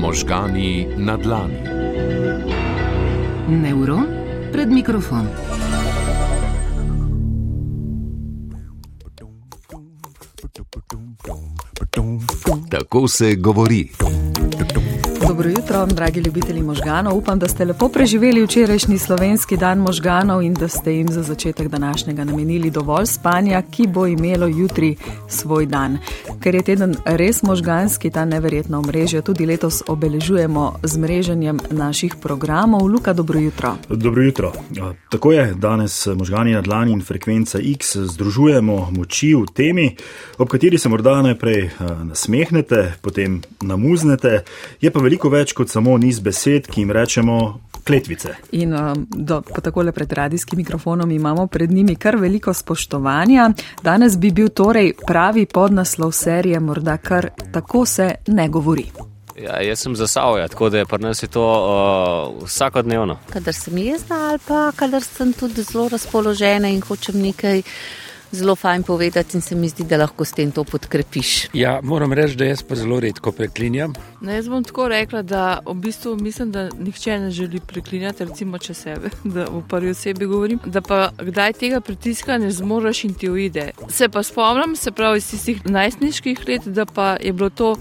Možgani na dlani. Neuron pred mikrofon. Tako se govori. Dobro jutro, dragi ljubitelji možganov. Upam, da ste lepo preživeli včerajšnji slovenski dan možganov in da ste jim za začetek današnjega namenili dovolj spanja, ki bo imelo jutri svoj dan. Ker je teden res možganski, ta neverjetna omrežja tudi letos obeležujemo z mreženjem naših programov. Luka, dobro jutro. Dobro jutro. Tako je, danes možgani na dlani in frekvenca X združujemo moči v temi, ob kateri se morda najprej nasmehnete, potem namuznete. Je pa veliko več kot samo niz besed, ki jim rečemo kletvice. In do, po takole pred radijskim mikrofonom imamo pred njimi kar veliko spoštovanja. Danes bi bil torej pravi podnaslov serije, morda kar tako se ne govori. Ja, jaz sem za Savja, tako da je pri nas je to uh, vsakodnevno. Kadar sem jezna ali pa kadar sem tudi zelo razpoložena in hočem nekaj zelo fajn povedati in se mi zdi, da lahko s tem to podkrepiš. Ja, moram reči, da jaz pa zelo redko preklinjam. No, jaz bom tako rekla, da v bistvu mislim, da nihče ne želi preklinjati, recimo če sebe, da v prvi osebi govorim, da pa kdaj tega pritiska ne zmoreš in ti uide. Se pa spomnim, se pravi iz tistih najstniških let, da pa je bilo to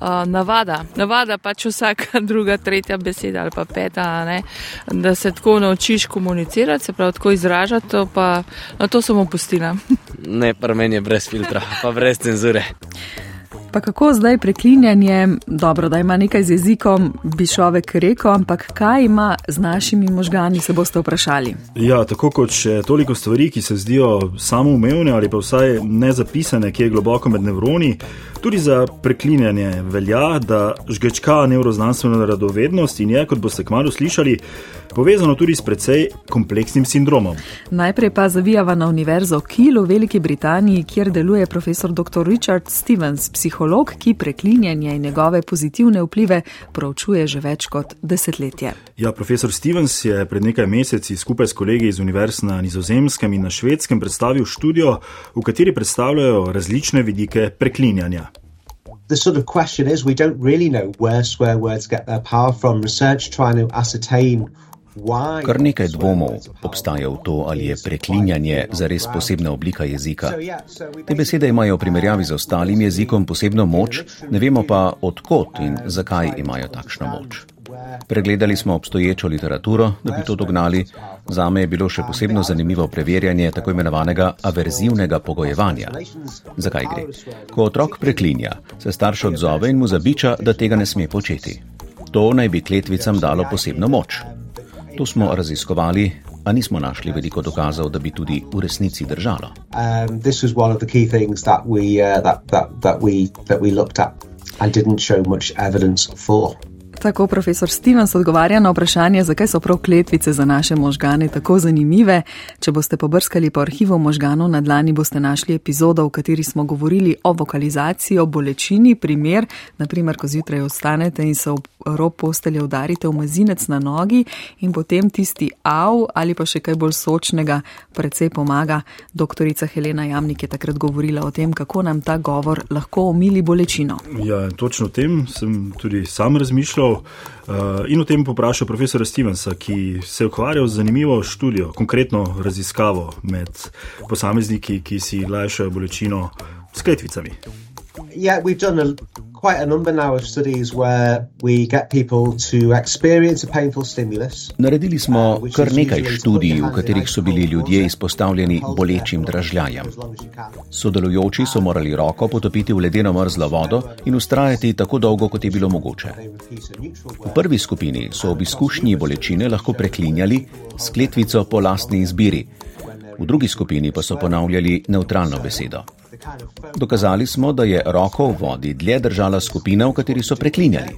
uh, navada. Navada pač vsaka druga, tretja beseda ali pa peta, ne? da se tako naučiš komunicirati, se pravi tako izražati, to pa no, to sem opustila. Ne, pri meni je brez filtra, pa brez cenzure. Pa kako zdaj preklinjanje, dobro, da ima nekaj z jezikom, bi človek rekel, ampak kaj ima z našimi možgani, se boste vprašali. Ja, tako kot še toliko stvari, ki se zdijo samoumevne ali pa vsaj nezapisane, ki je globoko med nevroni, tudi za preklinjanje velja, da žgečka neuroznanstveno radovednost in je, kot boste kmalo slišali, povezano tudi s precej kompleksnim sindromom. Najprej pa zavijava na univerzo Kiel v Veliki Britaniji, kjer deluje profesor dr. Richard Stevens, psiholog, ki preklinjanje in njegove pozitivne vplive proučuje že več kot desetletje. Ja, profesor Stevens je pred nekaj meseci skupaj s kolegi iz univerz na Nizozemskem in na Švedskem predstavil študijo, v kateri predstavljajo različne vidike preklinjanja. The sort of question is, we don't really know where swear words get their power from. Research trying to ascertain Kar nekaj dvomov obstaja v to, ali je preklinjanje zares posebna oblika jezika. Te besede imajo v primerjavi z ostalim jezikom posebno moč, ne vemo pa odkot in zakaj imajo takšno moč. Pregledali smo obstoječo literaturo, da bi to dognali. Zame je bilo še posebno zanimivo preverjanje tako imenovanega averzivnega pogojevanja. Zakaj gre? Ko otrok preklinja, se starš odzove in mu zabiča, da tega ne sme početi. To naj bi kletvicam dalo posebno moč. To smo raziskovali, a nismo našli veliko dokazov, da bi tudi v resnici držalo. Um, uh, and didn't show much evidence for. Tako profesor Stevens odgovarja na vprašanje, zakaj so prav kletvice za naše možgane tako zanimive. Če boste pobrskali po arhivu možganov na dlani, boste našli epizodo, v kateri smo govorili o vokalizaciji, o bolečini, primer, naprimer, ko zjutraj ostanete in se ob rob postelje udarite v mezinec na nogi in potem tisti av ali pa še kaj bolj sočnega predvsej pomaga. Doktorica Helena Jamnik je takrat govorila o tem, kako nam ta govor lahko omili bolečino. Ja, točno o tem sem tudi sam razmišljal. In o tem poprašal profesora Stevensa, ki se je ukvarjal z zanimivo študijo, konkretno raziskavo med posamezniki, ki si lajšajo bolečino s kletvicami. Yeah, we've done a, quite a number now of studies where we get people to experience a painful stimulus. Naredili smo kar nekaj študij, v katerih so bili ljudje izpostavljeni bolečim dražljajem. Sodelujoči so morali roko potopiti v ledeno mrzlo vodo in ustrajati tako dolgo, kot je bilo mogoče. V prvi skupini so ob izkušnji bolečine lahko preklinjali s kletvico po lastni izbiri, v drugi skupini pa so ponavljali neutralno besedo. Dokazali smo, da je roko v vodi dlje držala skupina, v kateri so preklinjali.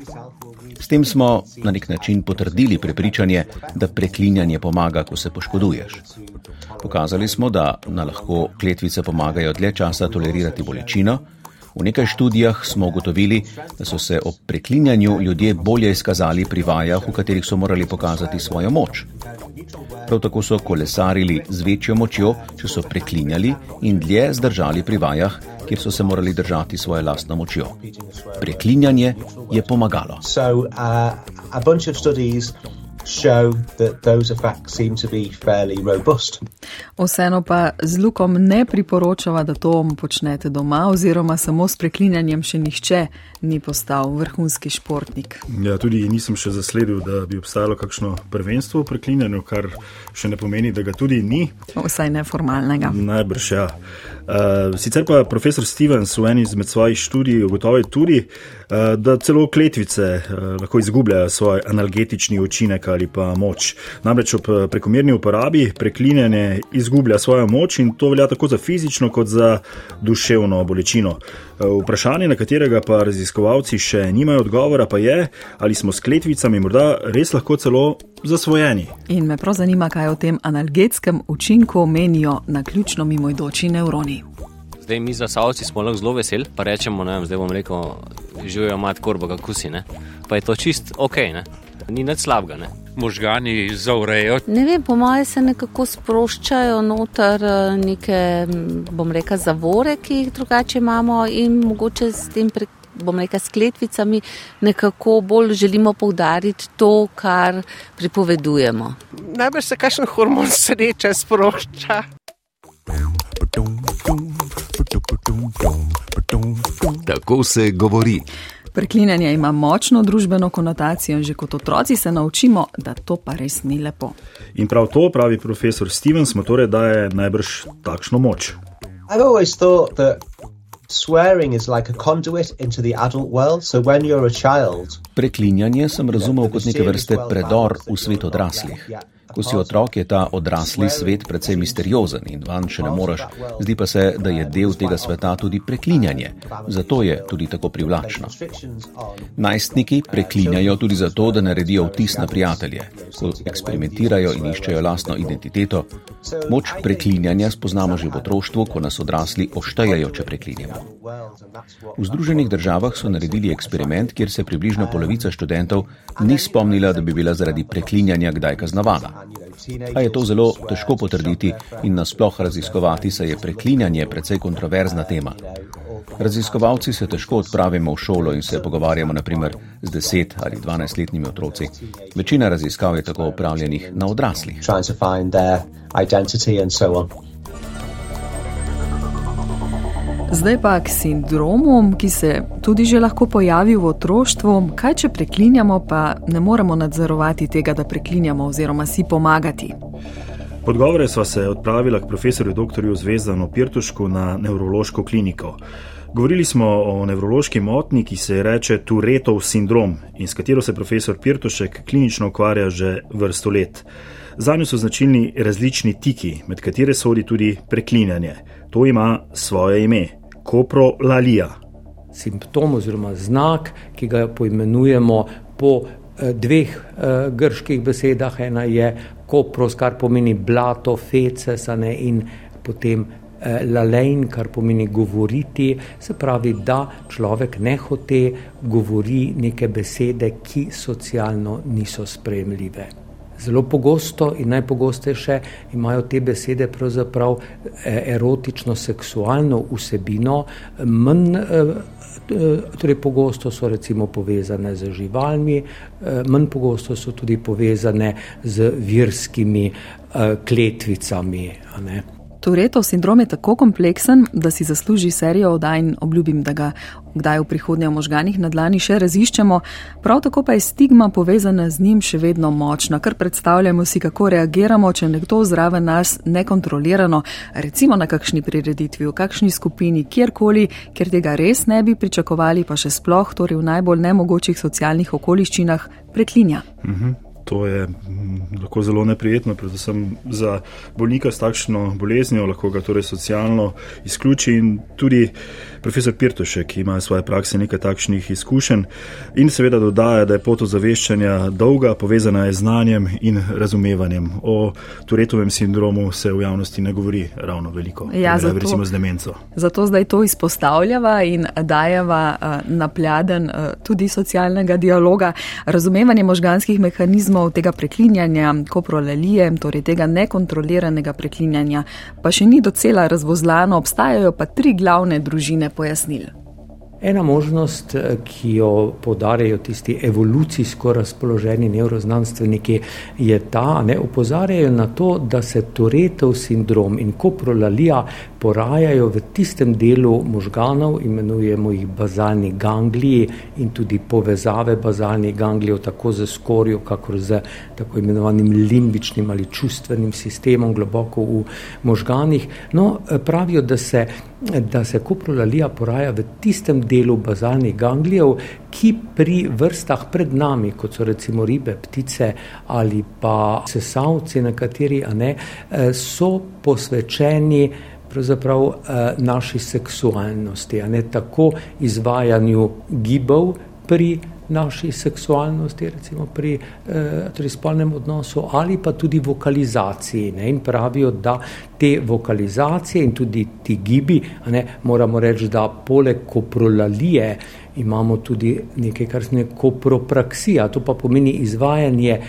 S tem smo na nek način potrdili prepričanje, da preklinjanje pomaga, ko se poškoduješ. Pokazali smo, da na lahko kletvice pomagajo dlje časa tolerirati bolečino. V nekaj študijah smo ugotovili, da so se ob preklinjanju ljudje bolje izkazali pri vajah, v katerih so morali pokazati svojo moč. Prav tako so kolesarili z večjo močjo, če so preklinjali in dlje zdržali pri vajah, kjer so se morali držati svoje lastno močjo. Preklinjanje je pomagalo. So, uh, show that those effects seem to be fairly robust. Vseeno pa z lukom ne priporočava, da to počnete doma, oziroma samo s preklinjanjem še nihče ni postal vrhunski športnik. Ja, tudi nisem še zasledil, da bi obstajalo kakšno prvenstvo v preklinjanju, kar še ne pomeni, da ga tudi ni. Vsaj neformalnega. Najbrž ja. Uh, sicer pa profesor Stevens v eni izmed svojih študij ugotovil tudi, uh, da celo kletvice uh, lahko izgubljajo svoj analgetični učinek ali pa moč. Namreč ob prekomerni uporabi preklinjanje izgublja svojo moč in to velja tako za fizično kot za duševno bolečino. Uh, vprašanje, na katerega pa raziskovalci še nimajo odgovora, pa je, ali smo s kletvicami morda res lahko celo zasvojeni. In me prav zanima, kaj o tem analgetskem učinku menijo na ključno mimoidoči nevroni. Zdaj mi za savci smo lahko zelo veseli, pa rečemo, ne vem, zdaj bom rekel, živijo mat korbo, kako si, ne? pa je to čist ok, ne? Ni nič slabega. Ne? Možgani zaurejo. Ne vem, po mojem se nekako sproščajo noter eh, neke, bom rekel, zavore, ki jih drugače imamo in mogoče s tem prek bom rekel, s kletvicami, nekako bolj želimo poudariti to, kar pripovedujemo. Najbrž se kakšen hormon sreče sprošča. Tako se govori. Preklinjanje ima močno družbeno konotacijo in že kot otroci se naučimo, da to pa res ni lepo. In prav to pravi profesor Stevens, torej daje najbrž takšno moč. I've always thought that Swearing is like a conduit into the adult world. So when you're a child, Preklinjanje sem razumel kot neke vrste predor v svet odraslih. Ko si otrok, je ta odrasli svet precej misteriozen in van še ne moreš. Zdi pa se, da je del tega sveta tudi preklinjanje. Zato je tudi tako privlačno. Najstniki preklinjajo tudi zato, da naredijo vtis na prijatelje. Ko eksperimentirajo in iščejo lastno identiteto, moč preklinjanja spoznamo že v otroštvu, ko nas odrasli oštejejo, če preklinjamo. V Združenih državah so naredili eksperiment, kjer se približno polovica študentov ni spomnila, da bi bila zaradi preklinjanja kdaj kaznovana. A je to zelo težko potrditi in nasploh raziskovati, saj je preklinjanje precej kontroverzna tema. Raziskovalci se težko odpravimo v šolo in se pogovarjamo naprimer z 10 ali 12 letnimi otroci. Večina raziskav je tako upravljenih na odraslih. Zdaj pa k sindromom, ki se tudi že lahko pojavi v otroštvu. Kaj, če preklinjamo, pa ne moremo nadzorovati tega, da preklinjamo oziroma si pomagati? Podgovore sva se odpravila k profesorju dr. Zvezdanu Pirtušku na nevrološko kliniko. Govorili smo o nevrološki motni, ki se reče Turetov sindrom in s katero se profesor Pirtušek klinično ukvarja že vrsto let. Za njo so značilni različni tiki, med katere sodi tudi preklinjanje. To ima svoje ime koprolalija. Simptom oziroma znak, ki ga poimenujemo po eh, dveh eh, grških besedah, ena je kopros, kar pomeni blato, feces, ne, in potem eh, lalein, kar pomeni govoriti, se pravi, da človek ne hote govori neke besede, ki socialno niso sprejemljive. Zelo pogosto in najpogostejše imajo te besede pravzaprav eh, erotično-seksualno vsebino, manj eh, torej pogosto so recimo povezane z živalmi, manj pogosto so tudi povezane z virskimi kletvicami. Turetov sindrom je tako kompleksen, da si zasluži serijo oddaj in obljubim, da ga kdaj v prihodnje v možganih na dlani še raziščemo. Prav tako pa je stigma povezana z njim še vedno močna, kar predstavljamo si, kako reagiramo, če nekdo zraven nas nekontrolirano, recimo na kakšni prireditvi, v kakšni skupini, kjerkoli, ker tega res ne bi pričakovali, pa še sploh, torej v najbolj nemogočih socialnih okoliščinah, preklinja. Mhm to je mm, lahko zelo neprijetno, predvsem za bolnika s takšno boleznijo, lahko ga torej socialno izključi in tudi Profesor Pirtošek ima v svoje praksi nekaj takšnih izkušenj in seveda dodaja, da je pot ozaveščanja dolga, povezana je z znanjem in razumevanjem. O Turetovem sindromu se v javnosti ne govori ravno veliko, ja, zato, recimo z demenco. Zato zdaj to izpostavljava in dajeva uh, napladen uh, tudi socialnega dialoga, razumevanje možganskih mehanizmov tega preklinjanja, koprolalije, torej tega nekontroliranega preklinjanja, pa še ni docela razvozlano, obstajajo pa tri glavne družine pojasnil. Ena možnost, eh, ki jo podarjajo tisti evolucijsko razpoloženi neuroznanstveniki, je ta, da opozarjajo na to, da se Toretov sindrom in koprolalija porajajo v tistem delu možganov, imenujemo jih bazalni gangliji in tudi povezave bazalnih ganglijev, tako z skorjo, kakor z tako imenovanim limbičnim ali čustvenim sistemom globoko v možganih. No, eh, pravijo, da se da se koprolalija poraja v tistem delu bazalnih ganglijev, ki pri vrstah pred nami, kot so recimo ribe, ptice ali pa sesavci, nekateri, ne, eh, so posvečeni pravzaprav eh, naši seksualnosti, a ne tako izvajanju gibov pri naši seksualnosti, recimo pri eh, torej spolnem odnosu, ali pa tudi vokalizaciji. Ne? In pravijo, da te vokalizacije in tudi ti gibi, ne, moramo reči, da poleg koprolalije imamo tudi nekaj, kar se imenuje kopropraksija. To pa pomeni izvajanje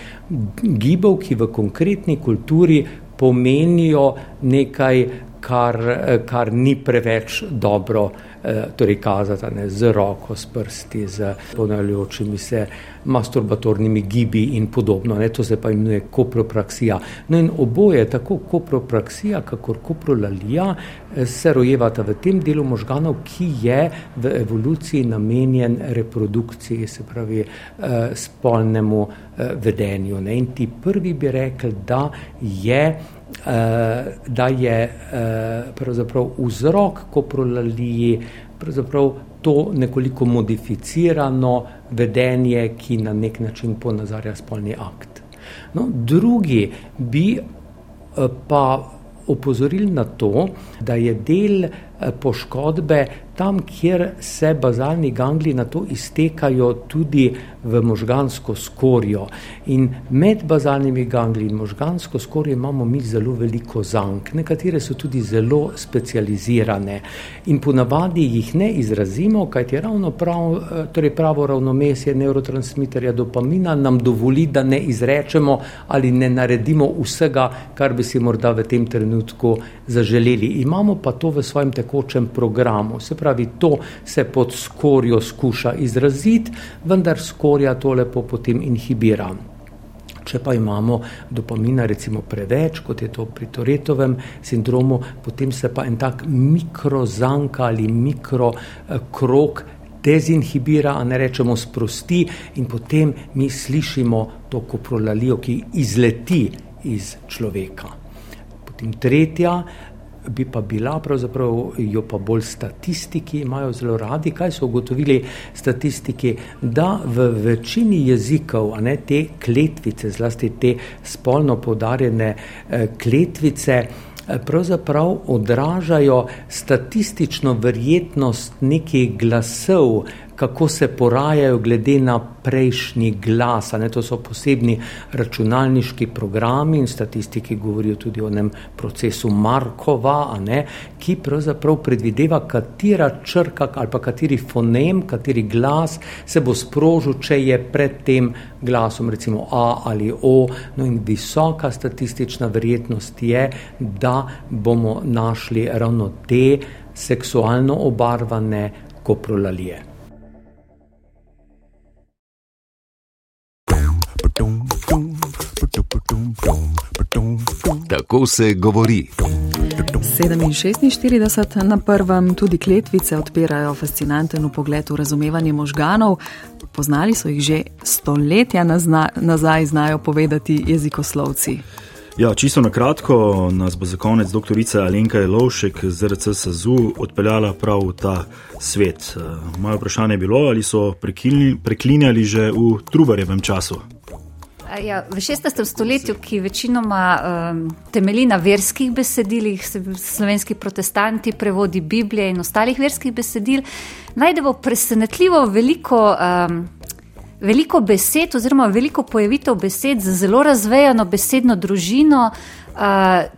gibov, ki v konkretni kulturi pomenijo nekaj, kar, kar ni preveč dobro. Eh, torej kazati ne, z roko, s prsti, z ponavljajočimi se masturbatornimi gibi in podobno. Ne, to se pa imenuje kopropraksija. No in oboje, tako kopropraksija, kakor koprolalija, eh, se rojevata v tem delu možganov, ki je v evoluciji namenjen reprodukciji, se pravi eh, spolnemu vedenju. Ne. In ti prvi bi rekli, da je da je eh, pravzaprav vzrok koprolaliji pravzaprav to nekoliko modificirano vedenje, ki na nek način ponazarja spolni akt. No, drugi bi eh, pa opozorili na to, da je del poškodbe tam, kjer se bazalni gangli na to iztekajo tudi v možgansko skorjo. In med bazalnimi gangli in možgansko skorjo imamo mi zelo veliko zank, nekatere so tudi zelo specializirane in ponavadi jih ne izrazimo, kajti ravno prav, torej pravo ravnomesje neurotransmiterja dopamina nam dovoli, da ne izrečemo ali ne naredimo vsega, kar bi si morda v tem trenutku zaželeli. Imamo pa to v svojem tekočem programu. Se pravi, to se pod skorjo skuša izraziti, vendar skorja to lepo potem inhibira. Če pa imamo dopamina recimo preveč, kot je to pri Toretovem sindromu, potem se pa en tak mikrozanka ali mikrokrok dezinhibira, a ne rečemo sprosti in potem mi slišimo to koprolalijo, ki izleti iz človeka. Potem tretja, bi pa bila, pravzaprav jo pa bolj statistiki imajo zelo radi. Kaj so ugotovili statistiki? Da v večini jezikov, ne te kletvice, zlasti te spolno podarjene eh, kletvice, eh, pravzaprav odražajo statistično verjetnost nekih glasov, kako se porajajo glede na prejšnji glas. Ne, to so posebni računalniški programi in statistiki govorijo tudi o enem procesu Markova, ne, ki pravzaprav predvideva, katera črka ali pa kateri fonem, kateri glas se bo sprožil, če je pred tem glasom recimo A ali O. No in visoka statistična verjetnost je, da bomo našli ravno te seksualno obarvane koprolalije. Tako se govori. 47 na prvem, tudi kletvice odpirajo fascinanten pogled v razumevanje možganov. Poznali so jih že stoletja nazaj, znajo povedati jezikoslovci. Ja, čisto na kratko nas bo za konec doktorica Alenka Jelovšek z RC SAZU odpeljala prav v ta svet. Moje vprašanje je bilo, ali so preklinjali že v Trubarjevem času. Ja, v 16. stoletju, ki večinoma um, temelji na verskih besedilih, slovenski protestanti, prevodi Biblije in ostalih verskih besedil, najdemo presenetljivo veliko. Um, Veliko besed, oziroma veliko pojavitev besed z zelo razvejano besedno družino, uh,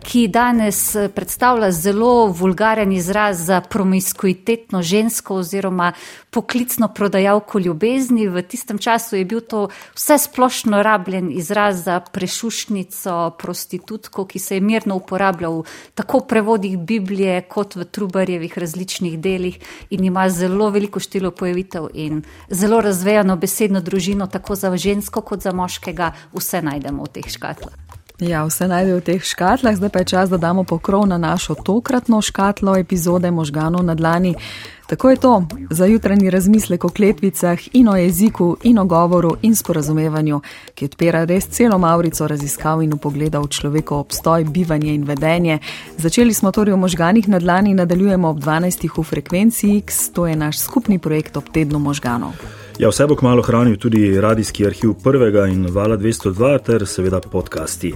ki danes eh, predstavlja zelo vulgaren izraz za promiskuitetno žensko oziroma poklicno prodajalko ljubezni. V tistem času je bil to vse splošno rabljen izraz za prešušnico, prostitutko, ki se je mirno uporabljal v tako prevodih Biblije kot v Trubarjevih različnih delih in ima zelo veliko število pojavitev in zelo razvejano besedno družino, tako za žensko kot za moškega, vse najdemo v teh škatlah. Ja, vse najde v teh škatlah, zdaj pa je čas, da damo pokrov na našo tokratno škatlo epizode možganov na dlani. Tako je to za jutranji razmislek o kletvicah in o jeziku in o govoru in sporazumevanju, ki odpira res celo maurico raziskav in upogleda v človekov obstoj, bivanje in vedenje. Začeli smo torej o možganih na dlani, nadaljujemo ob 12. v frekvenci X, to je naš skupni projekt ob tednu možganov. Ja, vse bo kmalo hranil tudi radijski arhiv prvega in vala 202 ter seveda podcasti.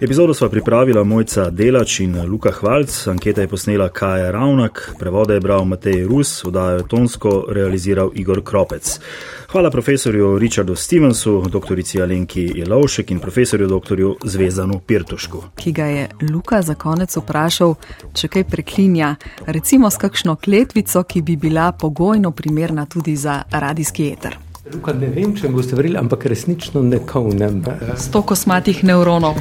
Epizodo sva pripravila Mojca Delač in Luka Hvalc, anketa je posnela Kaja Ravnak, prevode je bral Matej Rus, vdajo tonsko realiziral Igor Kropec. Hvala profesorju Richardu Stevensu, doktorici Alenki Jelovšek in profesorju doktorju Zvezanu Pirtušku. Ki ga je Luka za konec vprašal, če kaj preklinja, recimo s kakšno kletvico, ki bi bila pogojno primerna tudi za radijski eter. Luka, ne vem, če boste verjeli, ampak resnično ne kovnem. Sto kosmatih neuronov.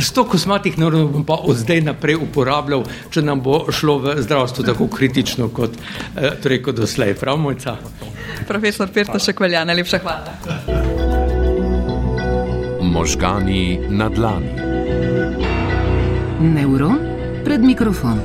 Sto kosmatih neuronov bom pa od zdaj naprej uporabljal, če nam bo šlo v zdravstvu tako kritično kot, eh, torej kot doslej. Prav, mojca? Profesor Pirto še kvelja, najlepša hvala. Možgani na dlani. Neuron pred mikrofon.